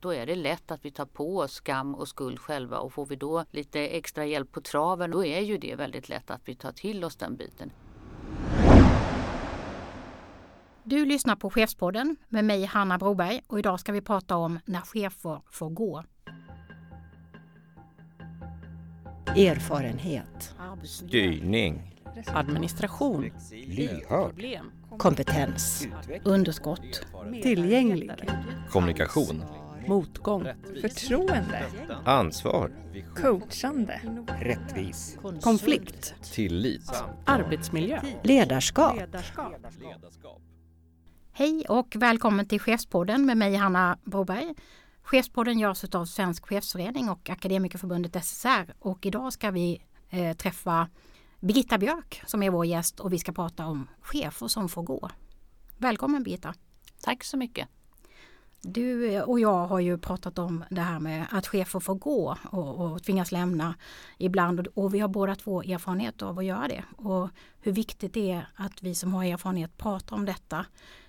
Då är det lätt att vi tar på oss skam och skuld själva och får vi då lite extra hjälp på traven då är ju det väldigt lätt att vi tar till oss den biten. Du lyssnar på Chefspodden med mig Hanna Broberg och idag ska vi prata om när chefer får gå. Erfarenhet. Styrning. Administration. Lyhörd. Kompetens. Underskott. Tillgänglig. Kommunikation. Motgång. Förtroende. Ansvar. Coachande. Rättvis. Konflikt. Tillit. Arbetsmiljö. Ledarskap. Hej och välkommen till Chefspodden med mig Hanna Broberg. Chefspodden görs av Svensk Chefsförening och Akademikerförbundet SSR och idag ska vi eh, träffa Birgitta Björk som är vår gäst och vi ska prata om chefer som får gå. Välkommen Birgitta! Tack så mycket! Du eh, och jag har ju pratat om det här med att chefer får gå och, och tvingas lämna ibland och vi har båda två erfarenhet av att göra det och hur viktigt det är att vi som har erfarenhet pratar om detta.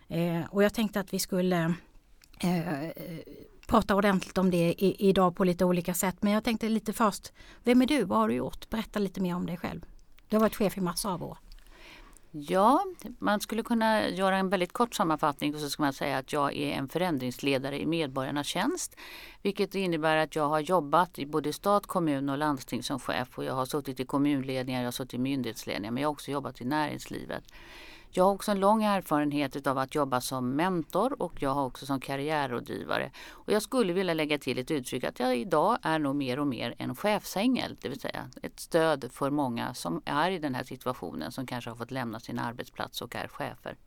Eh, och jag tänkte att vi skulle eh, prata ordentligt om det i, idag på lite olika sätt. Men jag tänkte lite först, vem är du? Vad har du gjort? Berätta lite mer om dig själv. Du har varit chef i massa av år. Ja, man skulle kunna göra en väldigt kort sammanfattning och så ska man säga att jag är en förändringsledare i medborgarnas tjänst. Vilket innebär att jag har jobbat i både stat, kommun och landsting som chef och jag har suttit i kommunledningar, jag har suttit i myndighetsledningar men jag har också jobbat i näringslivet. Jag har också en lång erfarenhet av att jobba som mentor och jag har också som karriärrådgivare. Och jag skulle vilja lägga till ett uttryck att jag idag är nog mer och mer en chefsängel, det vill säga ett stöd för många som är i den här situationen som kanske har fått lämna sin arbetsplats och är chefer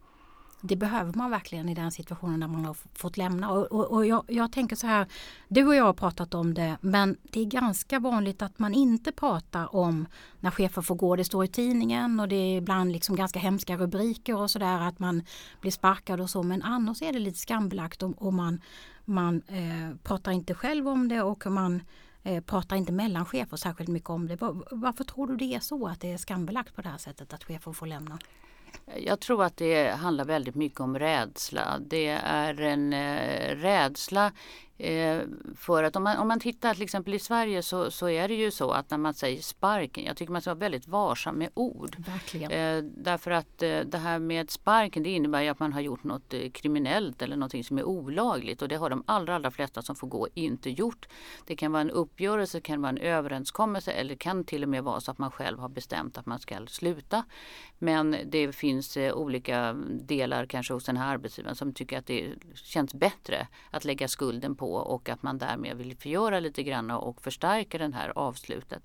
det behöver man verkligen i den situationen när man har fått lämna. Och, och, och jag, jag, tänker så här, du och jag har pratat om det men det är ganska vanligt att man inte pratar om när chefer får gå. Det står i tidningen och det är ibland liksom ganska hemska rubriker och sådär att man blir sparkad och så men annars är det lite skambelagt och, om man, man eh, pratar inte själv om det och man eh, pratar inte mellan chefer särskilt mycket om det. Var, varför tror du det är så att det är skambelagt på det här sättet att chefer får lämna? Jag tror att det handlar väldigt mycket om rädsla. Det är en eh, rädsla för att om man, om man tittar till exempel i Sverige så, så är det ju så att när man säger sparken, jag tycker man ska vara väldigt varsam med ord. Eh, därför att eh, det här med sparken det innebär ju att man har gjort något eh, kriminellt eller någonting som är olagligt och det har de allra, allra flesta som får gå inte gjort. Det kan vara en uppgörelse, det kan vara en överenskommelse eller kan till och med vara så att man själv har bestämt att man ska sluta. Men det finns eh, olika delar kanske hos den här arbetsgivaren som tycker att det känns bättre att lägga skulden på och att man därmed vill förgöra lite grann och förstärka det här avslutet.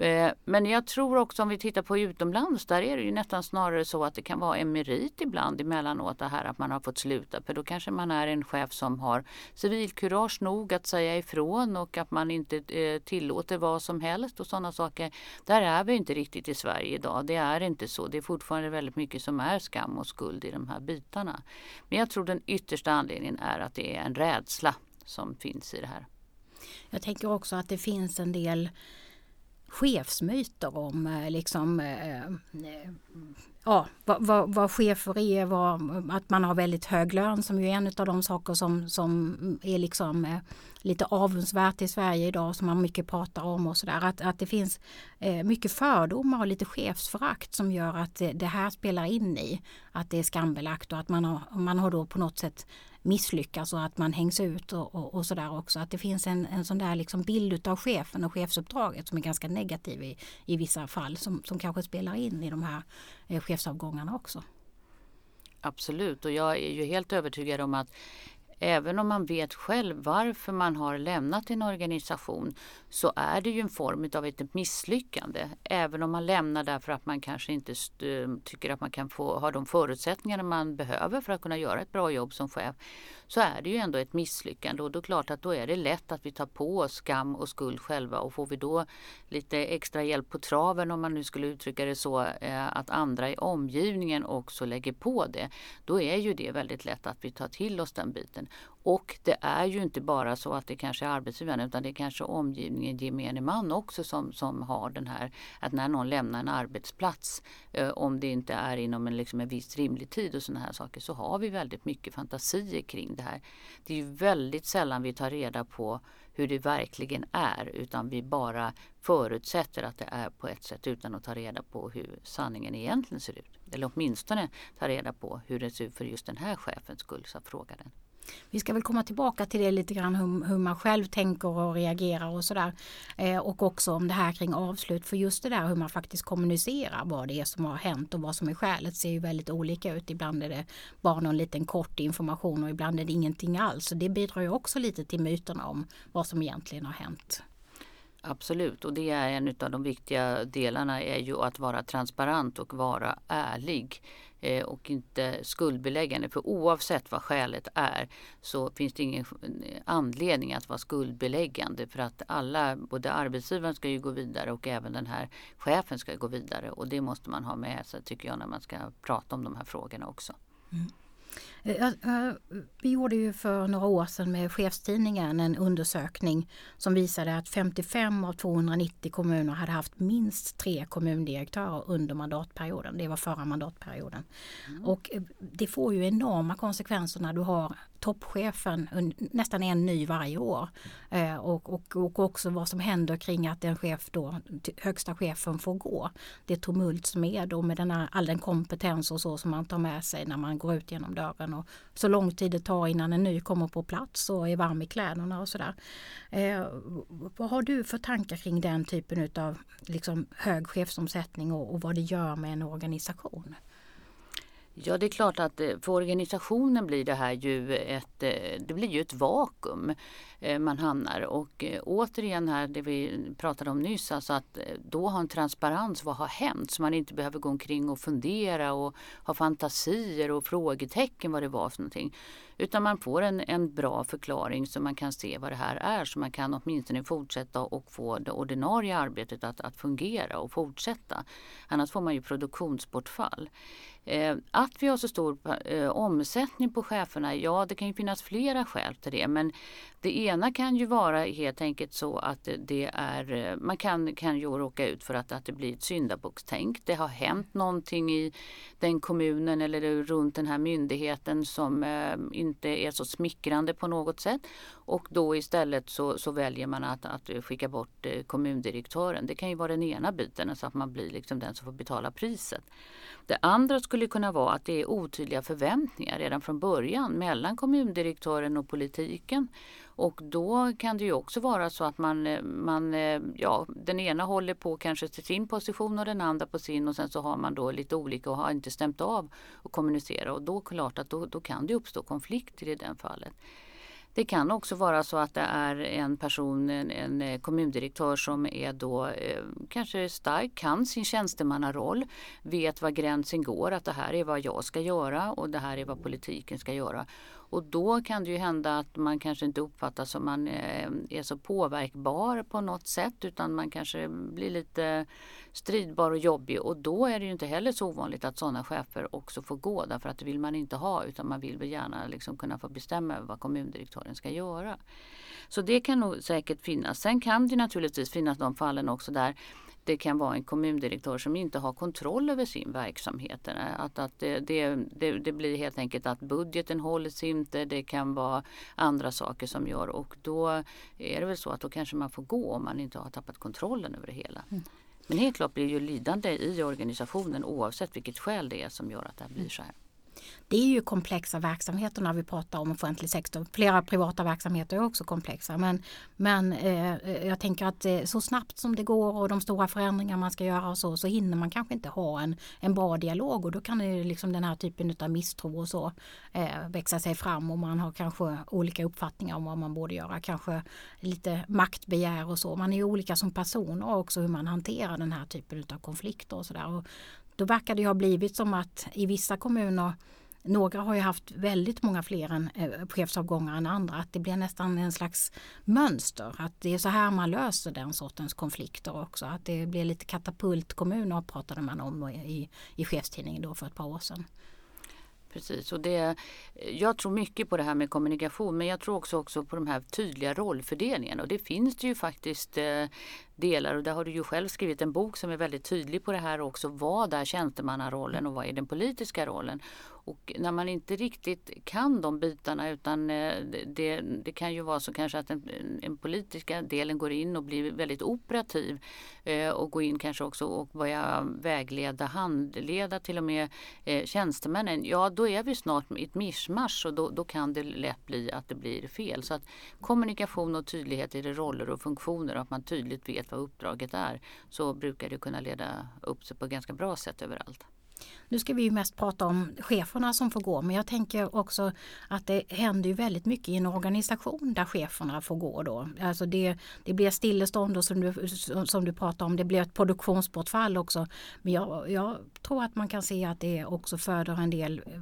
Eh, men jag tror också om vi tittar på utomlands, där är det ju nästan snarare så att det kan vara en merit ibland emellanåt det här att man har fått sluta. För då kanske man är en chef som har civilkurage nog att säga ifrån och att man inte eh, tillåter vad som helst och sådana saker. Där är vi inte riktigt i Sverige idag. Det är inte så. Det är fortfarande väldigt mycket som är skam och skuld i de här bitarna. Men jag tror den yttersta anledningen är att det är en rädsla som finns i det här. Jag tänker också att det finns en del chefsmyter om eh, liksom, eh, eh ja, vad, vad, vad chefer är, vad, att man har väldigt hög lön som ju är en av de saker som, som är liksom eh, lite avundsvärt i Sverige idag som man mycket pratar om och sådär. Att, att det finns eh, mycket fördomar och lite chefsförakt som gör att det, det, här spelar in i att det är skambelagt och att man har, man har då på något sätt misslyckas och att man hängs ut och, och, och sådär också. Att det finns en, en sån där liksom bild av chefen och chefsuppdraget som är ganska negativ i, i vissa fall som, som kanske spelar in i de här eh, chefsavgångarna också. Absolut och jag är ju helt övertygad om att även om man vet själv varför man har lämnat en organisation så är det ju en form av ett misslyckande. Även om man lämnar därför att man kanske inte tycker att man kan få ha de förutsättningar man behöver för att kunna göra ett bra jobb som chef så är det ju ändå ett misslyckande och då är det klart att då är det lätt att vi tar på oss skam och skuld själva och får vi då lite extra hjälp på traven om man nu skulle uttrycka det så eh, att andra i omgivningen också lägger på det då är ju det väldigt lätt att vi tar till oss den biten. Och det är ju inte bara så att det kanske är arbetsgivaren utan det är kanske omgivningen, gemene man också som, som har den här att när någon lämnar en arbetsplats eh, om det inte är inom en, liksom en viss rimlig tid och sådana här saker så har vi väldigt mycket fantasier kring det här. Det är ju väldigt sällan vi tar reda på hur det verkligen är utan vi bara förutsätter att det är på ett sätt utan att ta reda på hur sanningen egentligen ser ut. Eller åtminstone ta reda på hur det ser ut för just den här chefens skull, så fråga den. Vi ska väl komma tillbaka till det lite grann hur, hur man själv tänker och reagerar och sådär. Eh, och också om det här kring avslut. För just det där hur man faktiskt kommunicerar vad det är som har hänt och vad som är skälet ser ju väldigt olika ut. Ibland är det bara någon liten kort information och ibland är det ingenting alls. Så det bidrar ju också lite till myterna om vad som egentligen har hänt. Absolut och det är en av de viktiga delarna är ju att vara transparent och vara ärlig Eh, och inte skuldbeläggande. För oavsett vad skälet är så finns det ingen anledning att vara skuldbeläggande för att alla, både arbetsgivaren ska ju gå vidare och även den här chefen ska gå vidare och det måste man ha med sig tycker jag när man ska prata om de här frågorna också. Mm. Eh, vi gjorde ju för några år sedan med chefstidningen en undersökning som visade att 55 av 290 kommuner hade haft minst tre kommundirektörer under mandatperioden. Det var förra mandatperioden. Mm. Och eh, det får ju enorma konsekvenser när du har toppchefen, nästan en ny varje år. Eh, och, och, och också vad som händer kring att en chef då, högsta chefen får gå. Det tumult som är då med den här, all den kompetens och så som man tar med sig när man går ut genom dörren. Och så lång tid det tar innan en ny kommer på plats och är varm i kläderna och sådär. Eh, vad har du för tankar kring den typen av liksom, hög chefsomsättning och, och vad det gör med en organisation? Ja, det är klart att eh, för organisationen blir det här ju ett, eh, det blir ju ett vakuum eh, man hamnar. Och återigen här det vi pratade om nyss, alltså att då ha en transparens, vad har hänt? Så man inte behöver gå omkring och fundera och ha fantasier och frågetecken vad det var för någonting. Utan man får en, en bra förklaring så man kan se vad det här är så man kan åtminstone fortsätta och få det ordinarie arbetet att, att fungera och fortsätta. Annars får man ju produktionsbortfall. Eh, att vi har så stor eh, omsättning på cheferna, ja det kan ju finnas flera skäl till det. Men det ena kan ju vara helt enkelt så att det är, eh, man kan, kan ju råka ut för att, att det blir ett syndabockstänk. Det har hänt någonting i den kommunen eller runt den här myndigheten som eh, inte är så smickrande på något sätt. Och då istället så, så väljer man att, att skicka bort eh, kommundirektören. Det kan ju vara den ena biten, så att man blir liksom den som får betala priset. Det andra skulle kunna vara att det är otydliga förväntningar redan från början mellan kommundirektören och politiken. Och då kan det ju också vara så att man, eh, man, eh, ja, den ena håller på kanske till sin position och den andra på sin och sen så har man då lite olika och har inte stämt av och kommunicera och då klart att då, då kan det uppstå konflikter i det fallet. Det kan också vara så att det är en person, en, en eh, kommundirektör som är då eh, kanske stark, kan sin tjänstemannaroll, vet var gränsen går, att det här är vad jag ska göra och det här är vad politiken ska göra. Och då kan det ju hända att man kanske inte uppfattas som man eh, är så påverkbar på något sätt utan man kanske blir lite stridbar och jobbig och då är det ju inte heller så ovanligt att sådana chefer också får gå därför att det vill man inte ha utan man vill väl gärna liksom kunna få bestämma över vad kommundirektören ska göra. Så det kan nog säkert finnas. Sen kan det naturligtvis finnas de fallen också där det kan vara en kommundirektör som inte har kontroll över sin verksamhet. Att, att det, det, det, blir helt enkelt att budgeten hålls inte. Det kan vara andra saker som gör och då är det väl så att då kanske man får gå om man inte har tappat kontrollen över det hela. Mm. Men helt klart blir ju lidande i organisationen oavsett vilket skäl det är som gör att det blir så här. Det är ju komplexa verksamheter när vi pratar om offentlig sektor. Flera privata verksamheter är också komplexa. Men, men eh, eh, jag tänker att eh, så snabbt som det går och de stora förändringar man ska göra och så, så hinner man kanske inte ha en, en bra dialog och då kan det liksom den här typen av misstro och så eh, växa sig fram och man har kanske olika uppfattningar om vad man borde göra. Kanske lite maktbegär och så. Man är ju olika som personer också hur man hanterar den här typen av konflikter och sådär. Då verkar det ha blivit som att i vissa kommuner några har ju haft väldigt många fler än, eh, chefsavgångar än andra. Att det blir nästan en slags mönster. Att det är så här man löser den sortens konflikter också. Att det blir lite katapultkommuner pratade man om i, i chefstidningen då för ett par år sedan. Precis, och det, jag tror mycket på det här med kommunikation men jag tror också, också på de här tydliga rollfördelningarna och det finns det ju faktiskt eh, delar och där har du ju själv skrivit en bok som är väldigt tydlig på det här också. Vad är tjänstemannarollen och vad är den politiska rollen? Och när man inte riktigt kan de bitarna utan eh, det, det kan ju vara så kanske att den, den politiska delen går in och blir väldigt operativ eh, och går in kanske också och börjar vägleda, handleda till och med eh, tjänstemännen. Ja, då är vi snart i ett mischmasch och då, då kan det lätt bli att det blir fel. Så att kommunikation och tydlighet i roller och funktioner och att man tydligt vet vad uppdraget är så brukar det kunna leda upp sig på ett ganska bra sätt överallt. Nu ska vi ju mest prata om cheferna som får gå men jag tänker också att det händer ju väldigt mycket i en organisation där cheferna får gå då. Alltså det, det blir stillestånd och som du, som du pratar om, det blir ett produktionsbortfall också. Men jag, jag tror att man kan se att det också föder en del eh,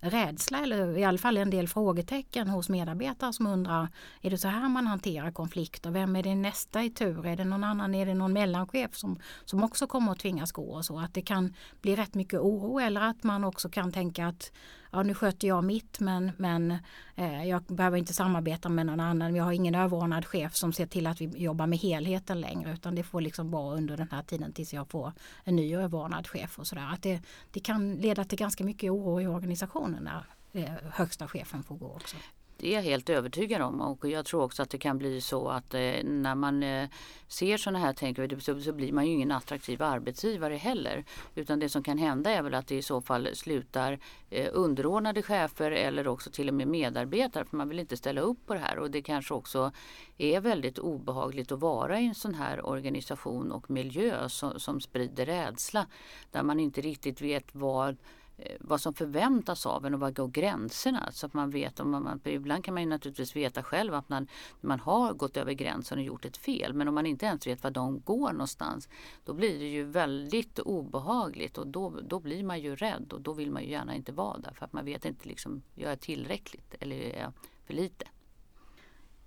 rädsla eller i alla fall en del frågetecken hos medarbetare som undrar är det så här man hanterar konflikter? Vem är det nästa i tur? Är det någon annan? Är det någon mellanchef som, som också kommer att tvingas gå? Och så att det kan bli rätt mycket oro eller att man också kan tänka att ja, nu sköter jag mitt men, men eh, jag behöver inte samarbeta med någon annan. Jag har ingen överordnad chef som ser till att vi jobbar med helheten längre utan det får liksom vara under den här tiden tills jag får en ny överordnad chef och sådär. Att det, det kan leda till ganska mycket oro i organisationen när eh, högsta chefen får gå också. Det är jag helt övertygad om. Och jag tror också att det kan bli så att eh, när man eh, ser sådana här tänker så, så blir man ju ingen attraktiv arbetsgivare heller. Utan det som kan hända är väl att det i så fall slutar eh, underordnade chefer eller också till och med medarbetare. För man vill inte ställa upp på det här. Och det kanske också är väldigt obehagligt att vara i en sån här organisation och miljö som, som sprider rädsla. Där man inte riktigt vet vad Eh, vad som förväntas av en och var går gränserna? Så att man vet, om man, ibland kan man ju naturligtvis veta själv att man, man har gått över gränsen och gjort ett fel. Men om man inte ens vet var de går någonstans då blir det ju väldigt obehagligt och då, då blir man ju rädd och då vill man ju gärna inte vara där för att man vet inte liksom, gör jag tillräckligt eller är jag för lite?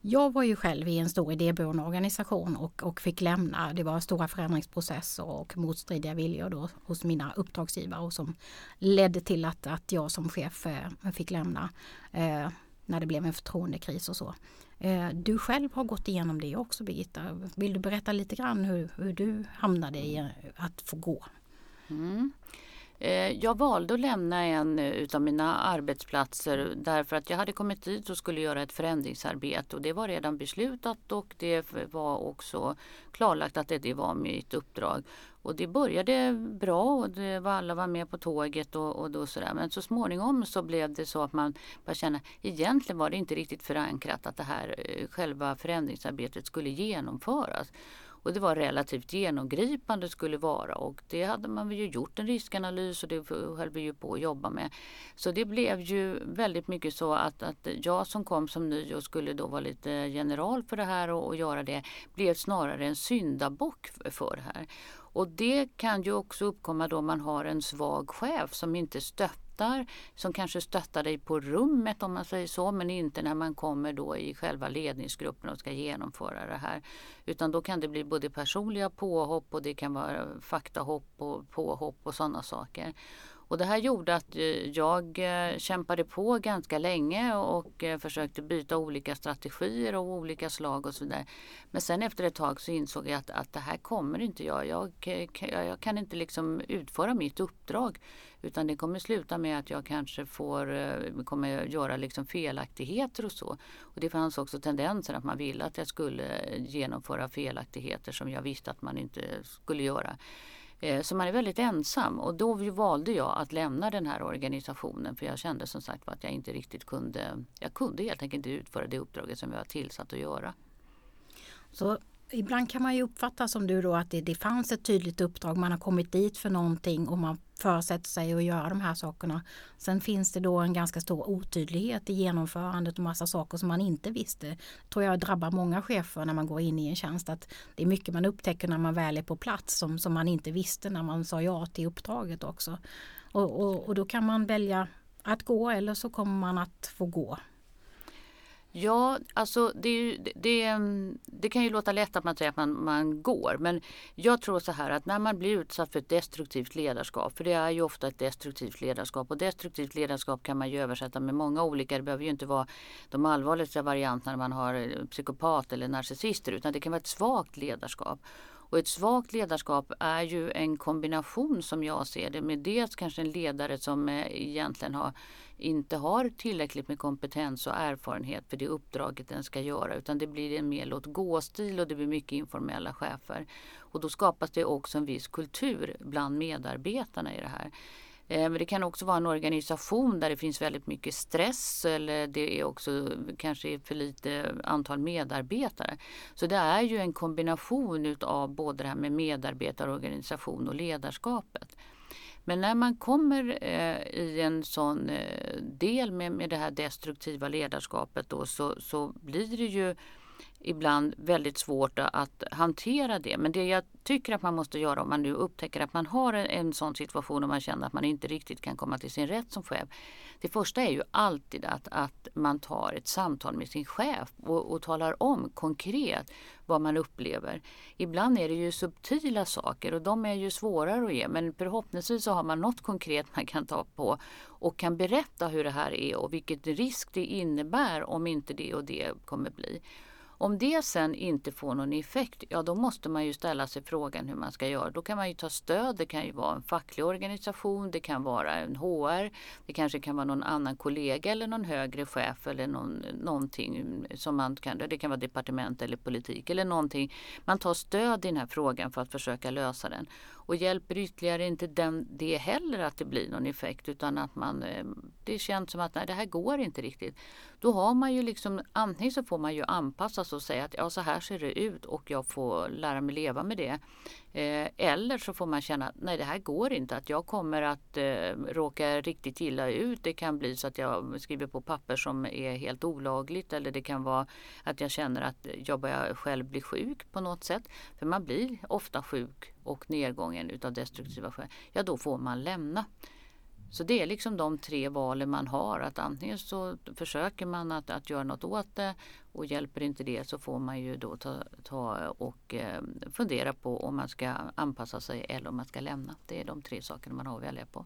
Jag var ju själv i en stor idéburen organisation och, och fick lämna. Det var stora förändringsprocesser och motstridiga viljor då hos mina uppdragsgivare och som ledde till att, att jag som chef eh, fick lämna eh, när det blev en förtroendekris och så. Eh, du själv har gått igenom det också Birgitta. Vill du berätta lite grann hur, hur du hamnade i att få gå? Mm. Eh, jag valde att lämna en eh, utav mina arbetsplatser därför att jag hade kommit dit och skulle göra ett förändringsarbete och det var redan beslutat och det var också klarlagt att det var mitt uppdrag. Och det började bra och det var, alla var med på tåget och, och då sådär. Men så småningom så blev det så att man började känna egentligen var det inte riktigt förankrat att det här eh, själva förändringsarbetet skulle genomföras. Och det var relativt genomgripande skulle vara och det hade man ju gjort en riskanalys och det höll vi ju på att jobba med. Så det blev ju väldigt mycket så att, att jag som kom som ny och skulle då vara lite general för det här och, och göra det blev snarare en syndabock för, för det här. Och det kan ju också uppkomma då man har en svag chef som inte stöttar, som kanske stöttar dig på rummet om man säger så, men inte när man kommer då i själva ledningsgruppen och ska genomföra det här. Utan då kan det bli både personliga påhopp och det kan vara faktahopp och påhopp och sådana saker. Och det här gjorde att eh, jag eh, kämpade på ganska länge och eh, försökte byta olika strategier av olika slag och sådär. Men sen efter ett tag så insåg jag att, att det här kommer inte jag. Jag, jag kan inte liksom utföra mitt uppdrag. Utan det kommer sluta med att jag kanske får, kommer göra liksom felaktigheter och så. Och det fanns också tendenser att man ville att jag skulle genomföra felaktigheter som jag visste att man inte skulle göra. Eh, så man är väldigt ensam och då valde jag att lämna den här organisationen för jag kände som sagt att jag inte riktigt kunde, jag kunde helt enkelt inte utföra det uppdraget som jag var tillsatt att göra. Så ibland kan man ju uppfatta som du då att det, det fanns ett tydligt uppdrag, man har kommit dit för någonting och man försätter sig att göra de här sakerna. Sen finns det då en ganska stor otydlighet i genomförandet och massa saker som man inte visste. Tror jag drabbar många chefer när man går in i en tjänst att det är mycket man upptäcker när man väl är på plats som, som man inte visste när man sa ja till uppdraget också. Och, och, och då kan man välja att gå eller så kommer man att få gå. Ja, alltså det, ju, det, mm, det, kan ju låta lätt att man säger att man, man går. Men jag tror så här att när man blir utsatt för ett destruktivt ledarskap, för det är ju ofta ett destruktivt ledarskap och destruktivt ledarskap kan man ju översätta med många olika, det behöver ju inte vara de allvarligaste varianterna när man har eh, psykopat eller narcissister utan det kan vara ett svagt ledarskap. Och ett svagt ledarskap är ju en kombination som jag ser det med dels kanske en ledare som eh, egentligen har, inte har tillräckligt med kompetens och erfarenhet för det uppdraget den ska göra utan det blir en mer låt gå-stil och det blir mycket informella chefer. Och då skapas det också en viss kultur bland medarbetarna i det här. Eh, men det kan också vara en organisation där det finns väldigt mycket stress eller det är också kanske för lite antal medarbetare. Så det är ju en kombination av både det här med medarbetarorganisation och ledarskapet. Men när man kommer eh, i en sån eh, del med, med det här destruktiva ledarskapet då, så, så blir det ju ibland väldigt svårt att hantera det. Men det jag tycker att man måste göra om man nu upptäcker att man har en, en sån situation och man känner att man inte riktigt kan komma till sin rätt som chef. Det första är ju alltid att, att man tar ett samtal med sin chef och, och talar om konkret vad man upplever. Ibland är det ju subtila saker och de är ju svårare att ge men förhoppningsvis så har man något konkret man kan ta på och kan berätta hur det här är och vilket risk det innebär om inte det och det kommer bli. Om det sen inte får någon effekt, ja då måste man ju ställa sig frågan hur man ska göra. Då kan man ju ta stöd. Det kan ju vara en facklig organisation, det kan vara en HR, det kanske kan vara någon annan kollega eller någon högre chef eller någon, någonting som man kan, det kan vara departement eller politik eller någonting. Man tar stöd i den här frågan för att försöka lösa den. Och hjälper ytterligare inte den, det heller att det blir någon effekt utan att man, eh, det känns som att nej, det här går inte riktigt. Då har man ju liksom, antingen så får man ju anpassa sig och säga att ja så här ser det ut och jag får lära mig leva med det. Eh, eller så får man känna att nej det här går inte, att jag kommer att eh, råka riktigt illa ut. Det kan bli så att jag skriver på papper som är helt olagligt eller det kan vara att jag känner att jag börjar själv bli sjuk på något sätt. För man blir ofta sjuk och nedgången utav destruktiva skäl. Ja då får man lämna. Så det är liksom de tre valen man har. Att antingen så försöker man att, att göra något åt det och hjälper inte det så får man ju då ta, ta och eh, fundera på om man ska anpassa sig eller om man ska lämna. Det är de tre sakerna man har att välja på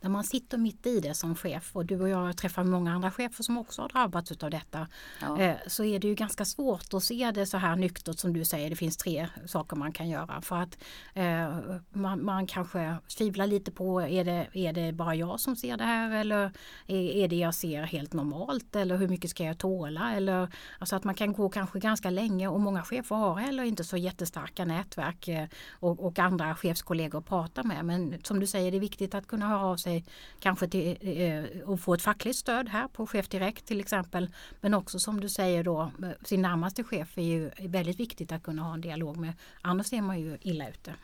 när man sitter mitt i det som chef och du och jag träffar många andra chefer som också har drabbats av detta. Ja. Eh, så är det ju ganska svårt att se det så här nyktert som du säger. Det finns tre saker man kan göra för att eh, man, man, kanske tvivlar lite på är det, är det bara jag som ser det här eller är, är det jag ser helt normalt eller hur mycket ska jag tåla? Eller, alltså att man kan gå kanske ganska länge och många chefer har heller inte så jättestarka nätverk eh, och, och andra chefskollegor att prata med. Men som du säger det är viktigt att kunna höra av sig kanske till, eh, och få ett fackligt stöd här på Chef Direkt till exempel. Men också som du säger då eh, sin närmaste chef är ju väldigt viktigt att kunna ha en dialog med. Annars är man ju illa ute.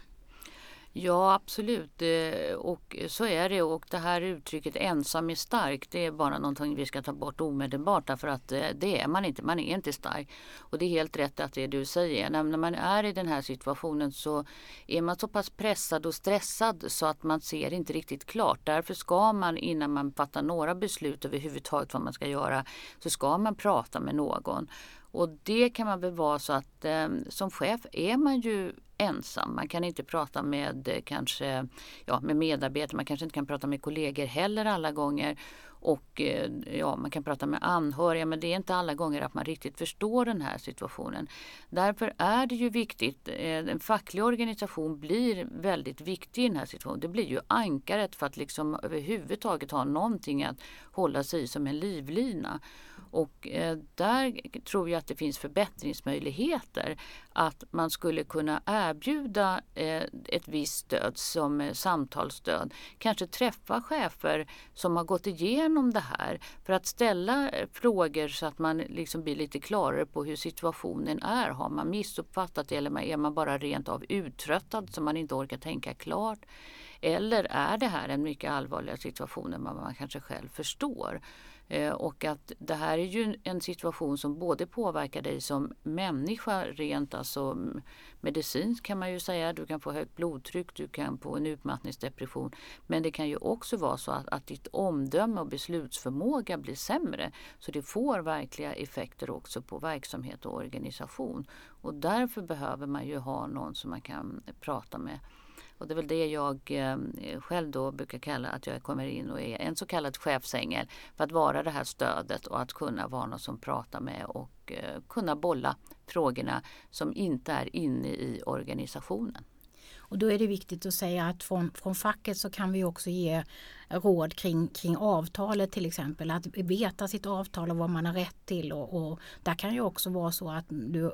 Ja absolut eh, och så är det och det här uttrycket ensam är stark det är bara någonting vi ska ta bort omedelbart därför att eh, det är man inte, man är inte stark. Och det är helt rätt att det du säger, när man är i den här situationen så är man så pass pressad och stressad så att man ser inte riktigt klart. Därför ska man innan man fattar några beslut överhuvudtaget vad man ska göra så ska man prata med någon. Och det kan man väl vara så att eh, som chef är man ju ensam. Man kan inte prata med eh, kanske ja, med medarbetare, man kanske inte kan prata med kollegor heller alla gånger. Och eh, ja, man kan prata med anhöriga men det är inte alla gånger att man riktigt förstår den här situationen. Därför är det ju viktigt, eh, en facklig organisation blir väldigt viktig i den här situationen. Det blir ju ankaret för att liksom överhuvudtaget ha någonting att hålla sig i som en livlina. Och eh, där tror jag att det finns förbättringsmöjligheter. Att man skulle kunna erbjuda eh, ett visst stöd som eh, samtalsstöd. Kanske träffa chefer som har gått igenom det här för att ställa eh, frågor så att man liksom blir lite klarare på hur situationen är. Har man missuppfattat eller är man bara rent av uttröttad så man inte orkar tänka klart? Eller är det här en mycket allvarligare situation än vad man kanske själv förstår? Eh, och att det här är ju en situation som både påverkar dig som människa rent alltså medicinskt kan man ju säga. Du kan få högt blodtryck, du kan få en utmattningsdepression. Men det kan ju också vara så att, att ditt omdöme och beslutsförmåga blir sämre. Så det får verkliga effekter också på verksamhet och organisation. Och därför behöver man ju ha någon som man kan prata med. Och det är väl det jag eh, själv då brukar kalla att jag kommer in och är en så kallad chefsängel. För att vara det här stödet och att kunna vara någon som pratar med och eh, kunna bolla frågorna som inte är inne i organisationen. Och då är det viktigt att säga att från, från facket så kan vi också ge råd kring, kring avtalet till exempel. Att veta sitt avtal och vad man har rätt till. Och, och där kan ju också vara så att du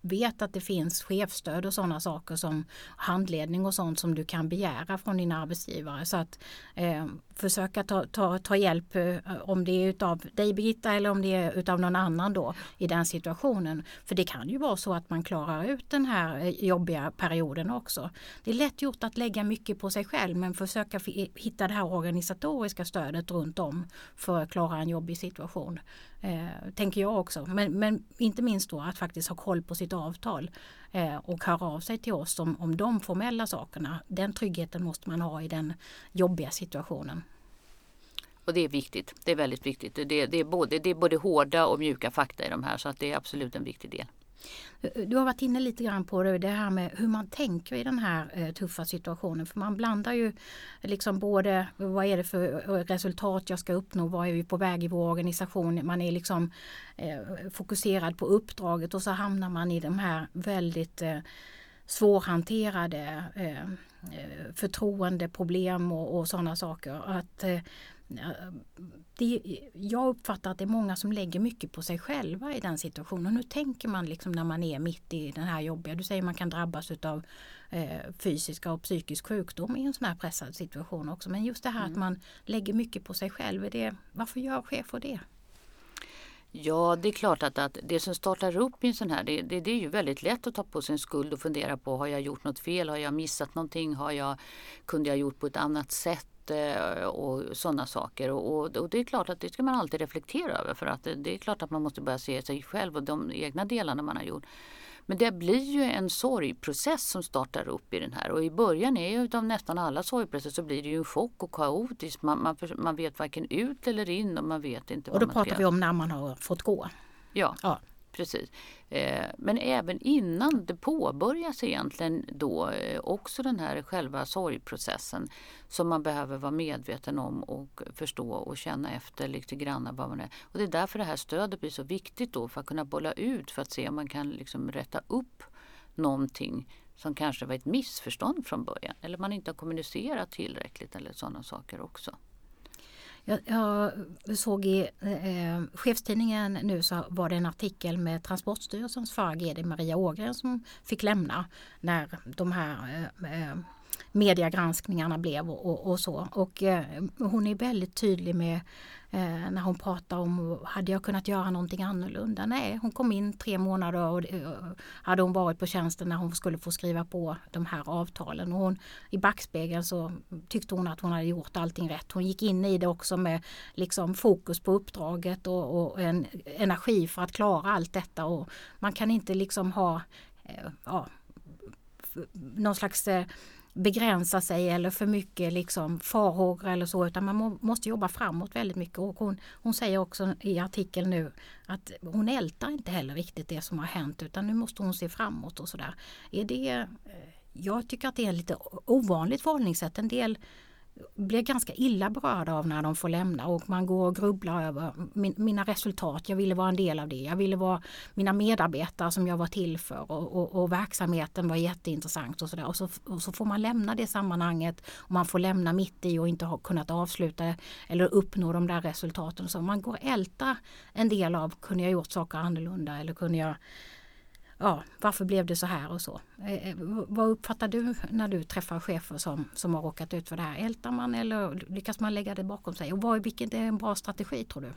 vet att det finns chefstöd och sådana saker som handledning och sånt som du kan begära från din arbetsgivare. Så att eh, försöka ta, ta, ta hjälp eh, om det är utav dig Birgitta eller om det är utav någon annan då i den situationen. För det kan ju vara så att man klarar ut den här eh, jobbiga perioden också. Det är lätt gjort att lägga mycket på sig själv men försöka hitta det här organisatoriska stödet runt om för att klara en jobbig situation. Eh, tänker jag också. Men, men, inte minst då att faktiskt ha koll på sitt avtal eh, och höra av sig till oss om, om de formella sakerna. Den tryggheten måste man ha i den jobbiga situationen. Och det är viktigt. Det är väldigt viktigt. Det, det, är, både, det är både hårda och mjuka fakta i de här så att det är absolut en viktig del. Du har varit inne lite grann på det, det här med hur man tänker i den här eh, tuffa situationen. För man blandar ju liksom både vad är det för eh, resultat jag ska uppnå, vad är vi på väg i vår organisation. Man är liksom eh, fokuserad på uppdraget och så hamnar man i de här väldigt eh, svårhanterade eh, eh förtroendeproblem och, och sådana saker. Att eh, det, jag uppfattar att det är många som lägger mycket på sig själva i den situationen. Hur tänker man liksom när man är mitt i den här jobbiga, du säger man kan drabbas av eh, fysiska och psykisk sjukdom i en sån här pressad situation också. Men just det här mm. att man lägger mycket på sig själv, det, varför gör chefer det? Ja, det är klart att, att det som startar upp i en sån här, det, det, det, är ju väldigt lätt att ta på sig en skuld och fundera på har jag gjort något fel, har jag missat någonting, har jag, kunde jag gjort på ett annat sätt? Och sådana saker. Och, och, det är klart att det ska man alltid reflektera över för att det är klart att man måste börja se sig själv och de egna delarna man har gjort. Men det blir ju en sorgprocess som startar upp i den här och i början är ju utav nästan alla sorgprocesser så blir det ju en chock och kaotiskt. Man, man, man vet varken ut eller in och man vet inte Och då pratar vi om när man har fått gå. Ja. ja precis. Eh, men även innan det påbörjas egentligen då eh, också den här själva sorgprocessen som man behöver vara medveten om och förstå och känna efter lite grann vad man är. Och det är därför det här stödet blir så viktigt då för att kunna bolla ut för att se om man kan liksom rätta upp någonting som kanske var ett missförstånd från början eller man inte har kommunicerat tillräckligt eller sådana saker också. Jag, jag såg i eh, chefstidningen nu så var det en artikel med Transportstyrelsens förra GD Maria Ågren som fick lämna när de här eh, eh mediegranskningarna blev och, och, och så. Och eh, hon är väldigt tydlig med Eh, när hon pratar om, hade jag kunnat göra någonting annorlunda? Nej, hon kom in tre månader och, och hade hon varit på tjänsten när hon skulle få skriva på de här avtalen. Och hon, I backspegeln så tyckte hon att hon hade gjort allting rätt. Hon gick in i det också med liksom fokus på uppdraget och, och en energi för att klara allt detta. Och man kan inte liksom ha eh, ja, någon slags eh, begränsa sig eller för mycket liksom farhågor eller så utan man må, måste jobba framåt väldigt mycket. Och hon, hon säger också i artikeln nu att hon ältar inte heller riktigt det som har hänt utan nu måste hon se framåt och sådär. Är det, eh, jag tycker att det är lite ovanligt förhållningssätt. En del blir ganska illa berörda av när de får lämna och man går och grubblar över min, mina resultat. Jag ville vara en del av det. Jag ville vara mina medarbetare som jag var till för och, och, och verksamheten var jätteintressant och sådär. Och så, och så får man lämna det sammanhanget och man får lämna mitt i och inte ha kunnat avsluta eller uppnå de där resultaten. Så man går och ältar en del av, kunde jag gjort saker annorlunda eller kunde jag ja, varför blev det så här och så. Eh, eh vad uppfattar du när du träffar chefer som, som har råkat ut för det här? Ältar man eller lyckas man lägga det bakom sig? Och vad, vilken är en bra strategi tror du?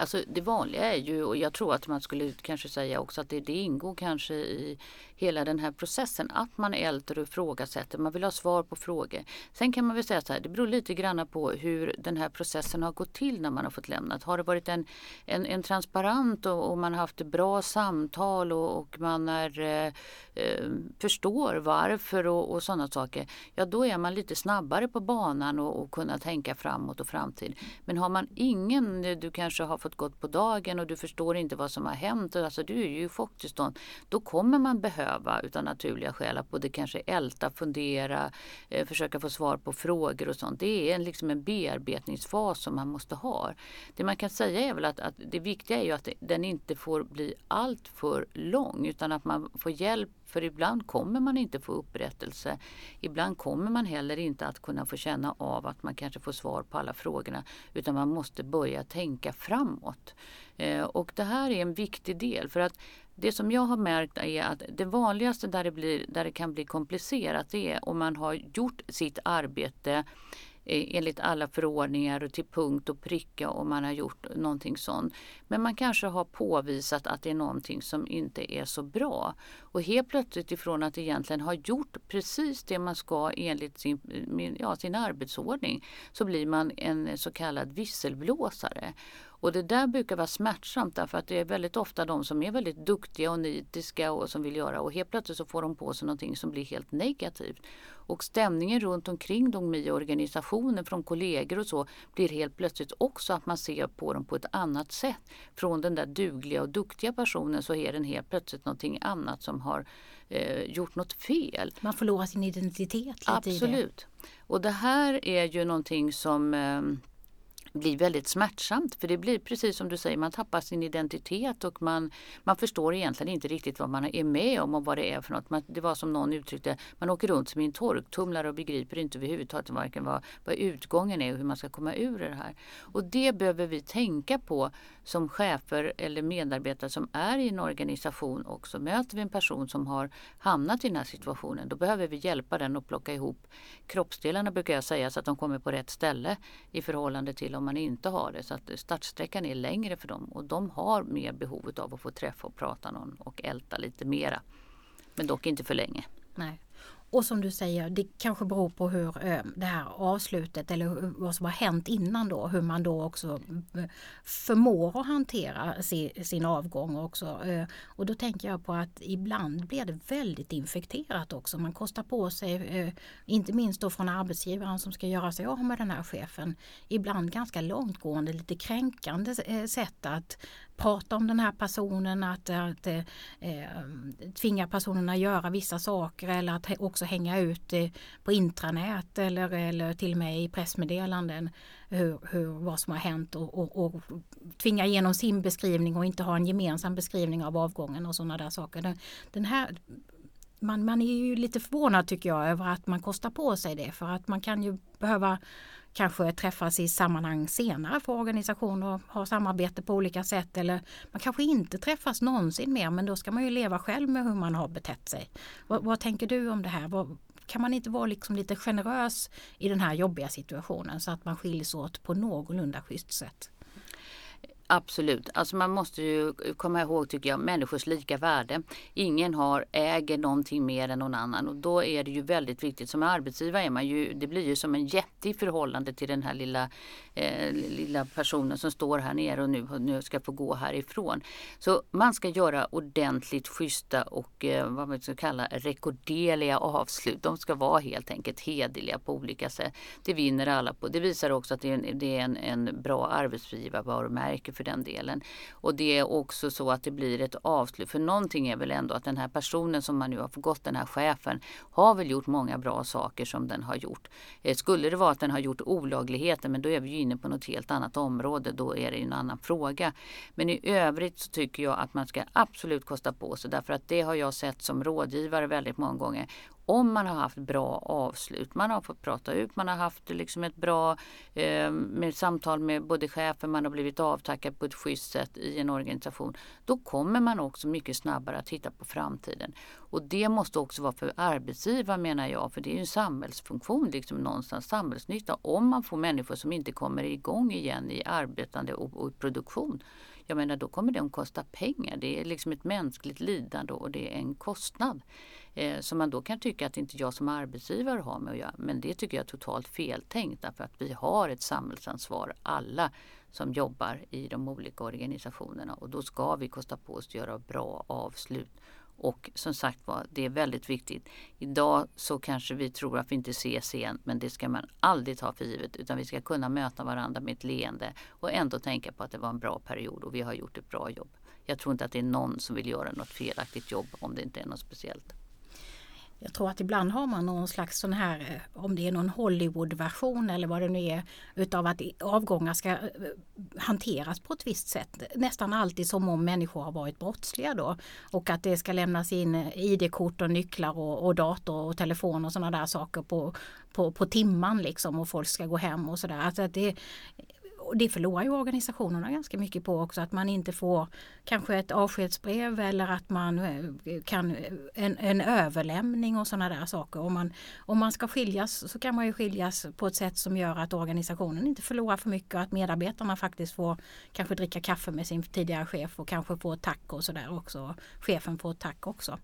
Alltså det vanliga är ju, och jag tror att man skulle kanske säga också att det, det ingår kanske i hela den här processen att man älter och ifrågasätter, man vill ha svar på frågor. Sen kan man väl säga så här, det beror lite grann på hur den här processen har gått till när man har fått lämnat. Har det varit en, en, en transparent och, och man har haft bra samtal och, och man är, eh, eh, förstår varför och, och sådana saker, ja då är man lite snabbare på banan och, och kunna tänka framåt och framtid. Men har man ingen, du kanske har fått gått på dagen och du förstår inte vad som har hänt, alltså du är ju i chocktillstånd, då kommer man behöva utan naturliga skäl att både kanske älta, fundera, eh, försöka få svar på frågor och sånt. Det är en, liksom en bearbetningsfas som man måste ha. Det man kan säga är väl att, att det viktiga är ju att den inte får bli allt för lång utan att man får hjälp för ibland kommer man inte få upprättelse. Ibland kommer man heller inte att kunna få känna av att man kanske får svar på alla frågorna. Utan man måste börja tänka framåt. Eh, och det här är en viktig del. För att det som jag har märkt är att det vanligaste där det, blir, där det kan bli komplicerat det är om man har gjort sitt arbete eh, enligt alla förordningar och till punkt och pricka om man har gjort någonting sånt. Men man kanske har påvisat att det är någonting som inte är så bra. Och helt plötsligt ifrån att egentligen ha gjort precis det man ska enligt sin, ja, sin arbetsordning så blir man en så kallad visselblåsare. Och det där brukar vara smärtsamt därför att det är väldigt ofta de som är väldigt duktiga och nitiska och som vill göra och helt plötsligt så får de på sig någonting som blir helt negativt. Och stämningen runt omkring dem i organisationen från kollegor och så blir helt plötsligt också att man ser på dem på ett annat sätt. Från den där dugliga och duktiga personen så är den helt plötsligt någonting annat som har eh, gjort något fel. Man förlorar sin identitet lite Absolut. i det. Och det här är ju någonting som eh, blir väldigt smärtsamt. För det blir precis som du säger, man tappar sin identitet och man, man förstår egentligen inte riktigt vad man är med om och vad det är för något. Man, det var som någon uttryckte, man åker runt som i en torktumlare och begriper inte överhuvudtaget varken vad, vad utgången är och hur man ska komma ur det här. Och det behöver vi tänka på som chefer eller medarbetare som är i en organisation också. Möter vi en person som har hamnat i den här situationen, då behöver vi hjälpa den att plocka ihop kroppsdelarna brukar jag säga så att de kommer på rätt ställe i förhållande till om man inte har det. Så att startsträckan är längre för dem och de har mer behov av att få träffa och prata någon och älta lite mera. Men dock inte för länge. Nej. Och som du säger, det kanske beror på hur eh, det här avslutet eller vad som har hänt innan då, hur man då också eh, förmår att hantera sin, avgång också. Eh. Och då tänker jag på att ibland blir det väldigt infekterat också. Man kostar på sig, inte minst då från arbetsgivaren som ska göra sig av med den här chefen, ibland ganska långtgående, lite kränkande sätt att prata om den här personen, att, att eh, tvinga personerna att göra vissa saker eller att också hänga ut eh, på intranät eller, eller till och med i pressmeddelanden hur, hur, vad som har hänt och, och, och tvinga igenom sin beskrivning och inte ha en gemensam beskrivning av avgången och sådana där saker. Den, den här man, man är ju lite förvånad tycker jag över att man kostar på sig det för att man kan ju behöva kanske träffas i sammanhang senare för organisationer och ha samarbete på olika sätt eller man kanske inte träffas någonsin mer men då ska man ju leva själv med hur man har betett sig. Vad, vad tänker du om det här? Vad, kan man inte vara liksom lite generös i den här jobbiga situationen så att man skiljs åt på någorlunda schysst sätt? Absolut, alltså man måste ju komma ihåg tycker jag människors lika värde. Ingen har, äger någonting mer än någon annan och då är det ju väldigt viktigt. Som arbetsgivare är man ju, det blir ju som en jätte i förhållande till den här lilla, eh, lilla personen som står här nere och nu, nu ska få gå härifrån. Så man ska göra ordentligt schyssta och eh, vad man ska kalla rekorderliga avslut. De ska vara helt enkelt hederliga på olika sätt. Det vinner alla på. Det visar också att det är en, det är en, en bra arbetsgivarvarumärke för den delen. Och det är också så att det blir ett avslut. För någonting är väl ändå att den här personen som man nu har fått, den här chefen, har väl gjort många bra saker som den har gjort. Eh, skulle det vara att den har gjort olagligheter, men då är vi ju inne på något helt annat område. Då är det en annan fråga. Men i övrigt så tycker jag att man ska absolut kosta på sig därför att det har jag sett som rådgivare väldigt många gånger om man har haft bra avslut, man har fått prata ut, man har haft liksom ett bra eh, med samtal med både chefen, man har blivit avtackad på ett schysst sätt i en organisation. Då kommer man också mycket snabbare att titta på framtiden. Och det måste också vara för arbetsgivare menar jag, för det är ju en samhällsfunktion, liksom någonstans samhällsnytta. Om man får människor som inte kommer igång igen i arbetande och, och produktion jag menar då kommer det att kosta pengar. Det är liksom ett mänskligt lidande och det är en kostnad. Eh, som man då kan tycka att inte jag som arbetsgivare har med att göra. Men det tycker jag är totalt feltänkt därför att vi har ett samhällsansvar alla som jobbar i de olika organisationerna och då ska vi kosta på oss att göra bra avslut och som sagt var, det är väldigt viktigt. Idag så kanske vi tror att vi inte ses igen men det ska man aldrig ta för givet utan vi ska kunna möta varandra med ett leende och ändå tänka på att det var en bra period och vi har gjort ett bra jobb. Jag tror inte att det är någon som vill göra något felaktigt jobb om det inte är något speciellt. Jag tror att ibland har man någon slags sån här, eh, om det är någon Hollywood-version eller vad det nu är, utav att avgångar ska eh, hanteras på ett visst sätt. Nästan alltid som om människor har varit brottsliga då. Och att det ska lämnas in eh, ID-kort och nycklar och, och dator och telefon och sådana där saker på, på, på timman liksom och folk ska gå hem och sådär. Alltså det, och det förlorar ju organisationerna ganska mycket på också att man inte får kanske ett avskedsbrev eller att man eh, kan eh, en, en överlämning och sådana där saker. Om man, om man ska skiljas så kan man ju skiljas på ett sätt som gör att organisationen inte förlorar för mycket och att medarbetarna faktiskt får kanske dricka kaffe med sin tidigare chef och kanske få ett tack och sådär också. Chefen får ett tack också.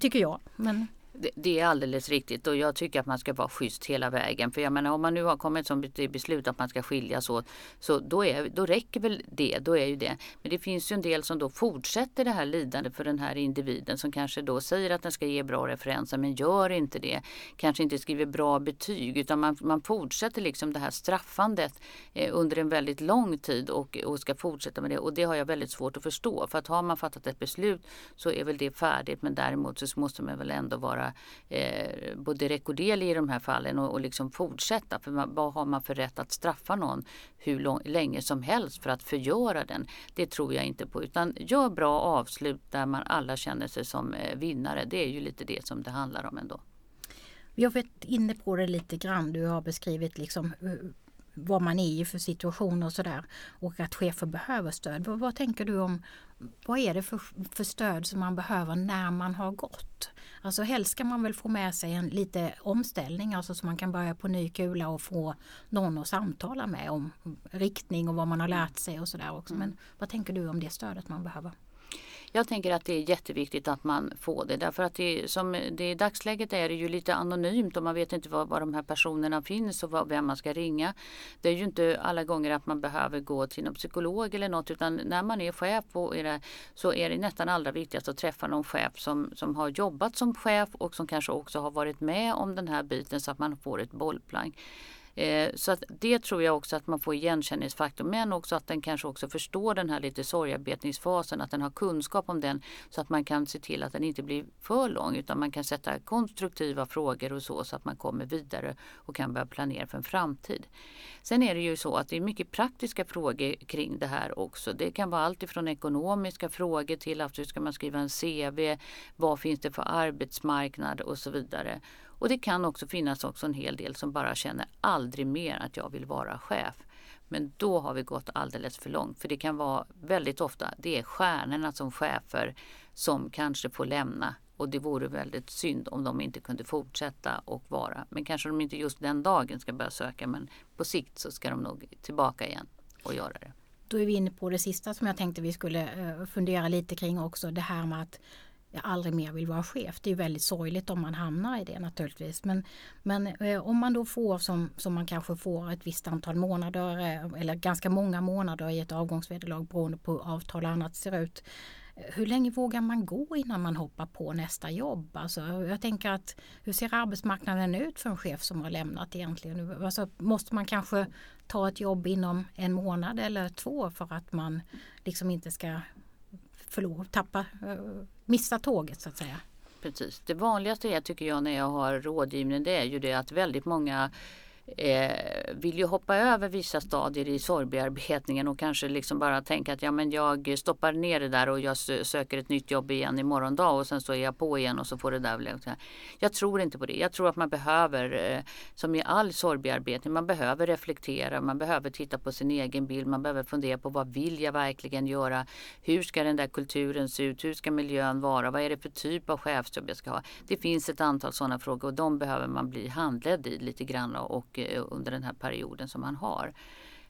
Tycker jag. Men... Det, det, är alldeles riktigt och jag tycker att man ska vara schysst hela vägen. För jag menar om man nu har kommit som beslut att man ska skiljas åt så då, är, då räcker väl det. Då är ju det. Men det finns ju en del som då fortsätter det här lidandet för den här individen som kanske då säger att den ska ge bra referenser men gör inte det. Kanske inte skriver bra betyg utan man, man fortsätter liksom det här straffandet eh, under en väldigt lång tid och, och ska fortsätta med det. Och det har jag väldigt svårt att förstå. För att har man fattat ett beslut så är väl det färdigt men däremot så måste man väl ändå vara vara eh, både rekorderlig i de här fallen och, och liksom fortsätta. För man, vad har man för rätt att straffa någon hur lång, länge som helst för att förgöra den? Det tror jag inte på. Utan gör bra avslut där man alla känner sig som eh, vinnare. Det är ju lite det som det handlar om ändå. Vi har varit inne på det lite grann. Du har beskrivit liksom eh, vad man är i för situation och sådär. Och att chefer behöver stöd. Vad, vad, tänker du om vad är det för, för stöd som man behöver när man har gått? Alltså helst ska man väl få med sig en lite omställning, alltså så man kan börja på ny kula och få någon att samtala med om riktning och vad man har lärt sig och sådär också. Men vad tänker du om det stödet man behöver? Jag tänker att det är jätteviktigt att man får det därför att det, som det i dagsläget är det ju lite anonymt och man vet inte var, var de här personerna finns och var, vem man ska ringa. Det är ju inte alla gånger att man behöver gå till någon psykolog eller något utan när man är chef och är det, så är det nästan allra viktigast att träffa någon chef som, som har jobbat som chef och som kanske också har varit med om den här biten så att man får ett bollplank. Eh, så att det tror jag också att man får igenkänningsfaktor men också att den kanske också förstår den här lite sorgarbetningsfasen, att den har kunskap om den så att man kan se till att den inte blir för lång utan man kan sätta konstruktiva frågor och så så att man kommer vidare och kan börja planera för en framtid. Sen är det ju så att det är mycket praktiska frågor kring det här också. Det kan vara allt ifrån ekonomiska frågor till att hur ska man skriva en CV, vad finns det för arbetsmarknad och så vidare. Och det kan också finnas också en hel del som bara känner aldrig mer att jag vill vara chef. Men då har vi gått alldeles för långt. För det kan vara väldigt ofta, det är stjärnorna som chefer som kanske får lämna. Och det vore väldigt synd om de inte kunde fortsätta och vara. Men kanske de inte just den dagen ska börja söka men på sikt så ska de nog tillbaka igen och göra det. Då är vi inne på det sista som jag tänkte vi skulle eh, fundera lite kring också. Det här med att jag aldrig mer vill vara chef. Det är väldigt sorgligt om man hamnar i det naturligtvis. Men, men eh, om man då får som, som man kanske får ett visst antal månader eh, eller ganska många månader i ett avgångsvederlag beroende på hur avtal och annat ser ut. Eh, hur länge vågar man gå innan man hoppar på nästa jobb? Alltså, jag tänker att hur ser arbetsmarknaden ut för en chef som har lämnat egentligen? Alltså, måste man kanske ta ett jobb inom en månad eller två för att man liksom inte ska förlora, tappa, eh, missa tåget så att säga. Precis. Det vanligaste är tycker jag när jag har rådgivning det är ju det att väldigt många eh, vill ju hoppa över vissa stadier i sorgbearbetningen och kanske liksom bara tänka att ja, men jag stoppar ner det där och jag söker ett nytt jobb igen imorgon dag och sen så är jag på igen och så får det där bli. Jag tror inte på det. Jag tror att man behöver, eh, som i all sorgbearbetning, man behöver reflektera, man behöver titta på sin egen bild, man behöver fundera på vad vill jag verkligen göra? Hur ska den där kulturen se ut? Hur ska miljön vara? Vad är det för typ av chefsjobb jag ska ha? Det finns ett antal sådana frågor och de behöver man bli handledd i lite grann och Eh, under den här perioden som han har.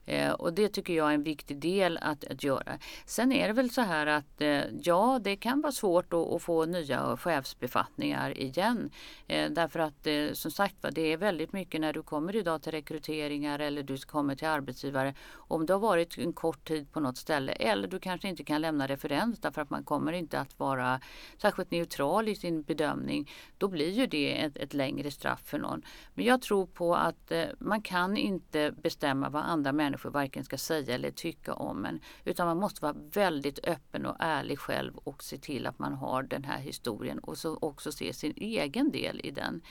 Eh, och det tycker jag är en viktig del att, att göra. Sen är det väl så här att eh, ja, det kan vara svårt att, att få nya chefsbefattningar igen. Eh, därför att eh, som sagt det är väldigt mycket när du kommer idag till rekryteringar eller du kommer till arbetsgivare. Om du har varit en kort tid på något ställe eller du kanske inte kan lämna referens därför att man kommer inte att vara särskilt neutral i sin bedömning. Då blir ju det ett, ett längre straff för någon. Men jag tror på att eh, man kan inte bestämma vad andra människor människor varken ska säga eller tycka om en. Utan man måste vara väldigt öppen och ärlig själv och se till att man har den här historien och så också se sin egen del i den.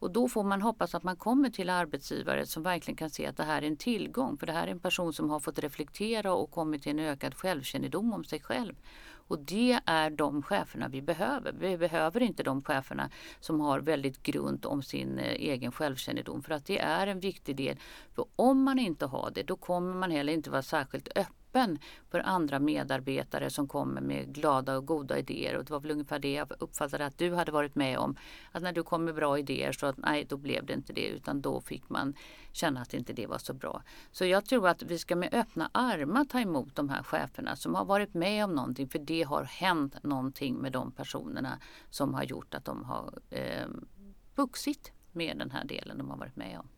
Och då får man hoppas att man kommer till arbetsgivare som verkligen kan se att det här är en tillgång. För det här är en person som har fått reflektera och kommit till en ökad självkännedom om sig själv. Och det är de cheferna vi behöver. Vi behöver inte de cheferna som har väldigt grunt om sin eh, egen självkännedom för att det är en viktig del. För om man inte har det då kommer man heller inte vara särskilt öppen öppen för andra medarbetare som kommer med glada och goda idéer. Och det var väl ungefär det jag uppfattade att du hade varit med om. Att när du kom med bra idéer så att nej, då blev det inte det utan då fick man känna att inte det var så bra. Så jag tror att vi ska med öppna armar ta emot de här cheferna som har varit med om någonting för det har hänt någonting med de personerna som har gjort att de har eh, vuxit med den här delen de har varit med om.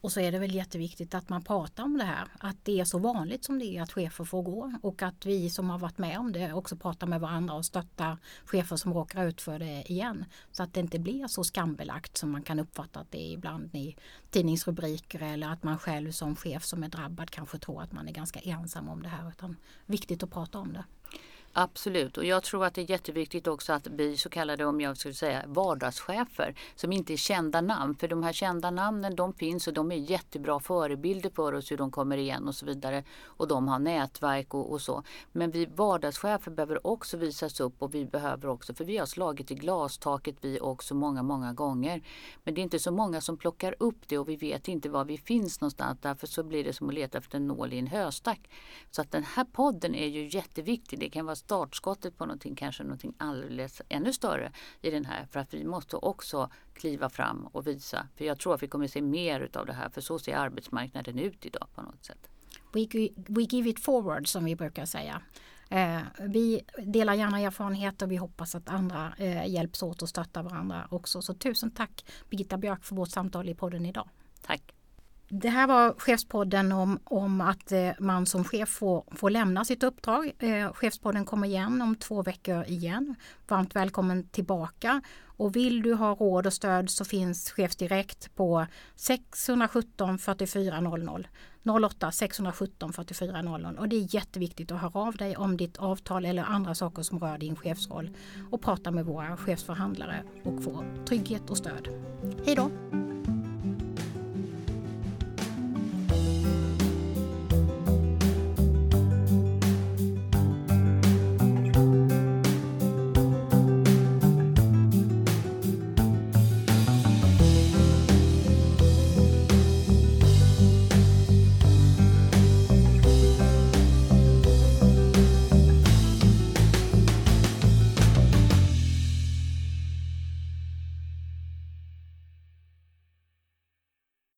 Och så är det väl jätteviktigt att man pratar om det här. Att det är så vanligt som det är att chefer får gå. Och att vi som har varit med om det också pratar med varandra och stöttar chefer som råkar ut för det igen. Så att det inte blir så skambelagt som man kan uppfatta att det är ibland i tidningsrubriker eller att man själv som chef som är drabbad kanske tror att man är ganska ensam om det här. Utan viktigt att prata om det. Absolut och jag tror att det är jätteviktigt också att bli så kallade, om jag skulle säga vardagschefer som inte är kända namn. För de här kända namnen de finns och de är jättebra förebilder för oss hur de kommer igen och så vidare. Och de har nätverk och, och så. Men vi vardagschefer behöver också visas upp och vi behöver också, för vi har slagit i glastaket vi också många, många gånger. Men det är inte så många som plockar upp det och vi vet inte var vi finns någonstans. Därför så blir det som att leta efter en nål i en höstack. Så att den här podden är ju jätteviktig. Det kan vara startskottet på någonting, kanske någonting alldeles ännu större i den här. För att vi måste också kliva fram och visa. För jag tror att vi kommer se mer utav det här. För så ser arbetsmarknaden ut idag på något sätt. We, we give it forward som vi brukar säga. Eh, vi delar gärna erfarenheter och vi hoppas att andra eh, hjälps åt och stöttar varandra också. Så tusen tack Birgitta Björk för vårt samtal i podden idag. Tack. Det här var Chefspodden om, om att eh, man som chef får, får lämna sitt uppdrag. Eh, chefspodden kommer igen om två veckor igen. Varmt välkommen tillbaka. Och vill du ha råd och stöd så finns Chefsdirekt på 617 44 00. 08 617 44 00. Och det är jätteviktigt att höra av dig om ditt avtal eller andra saker som rör din chefsroll och prata med våra chefsförhandlare och få trygghet och stöd. Hej då!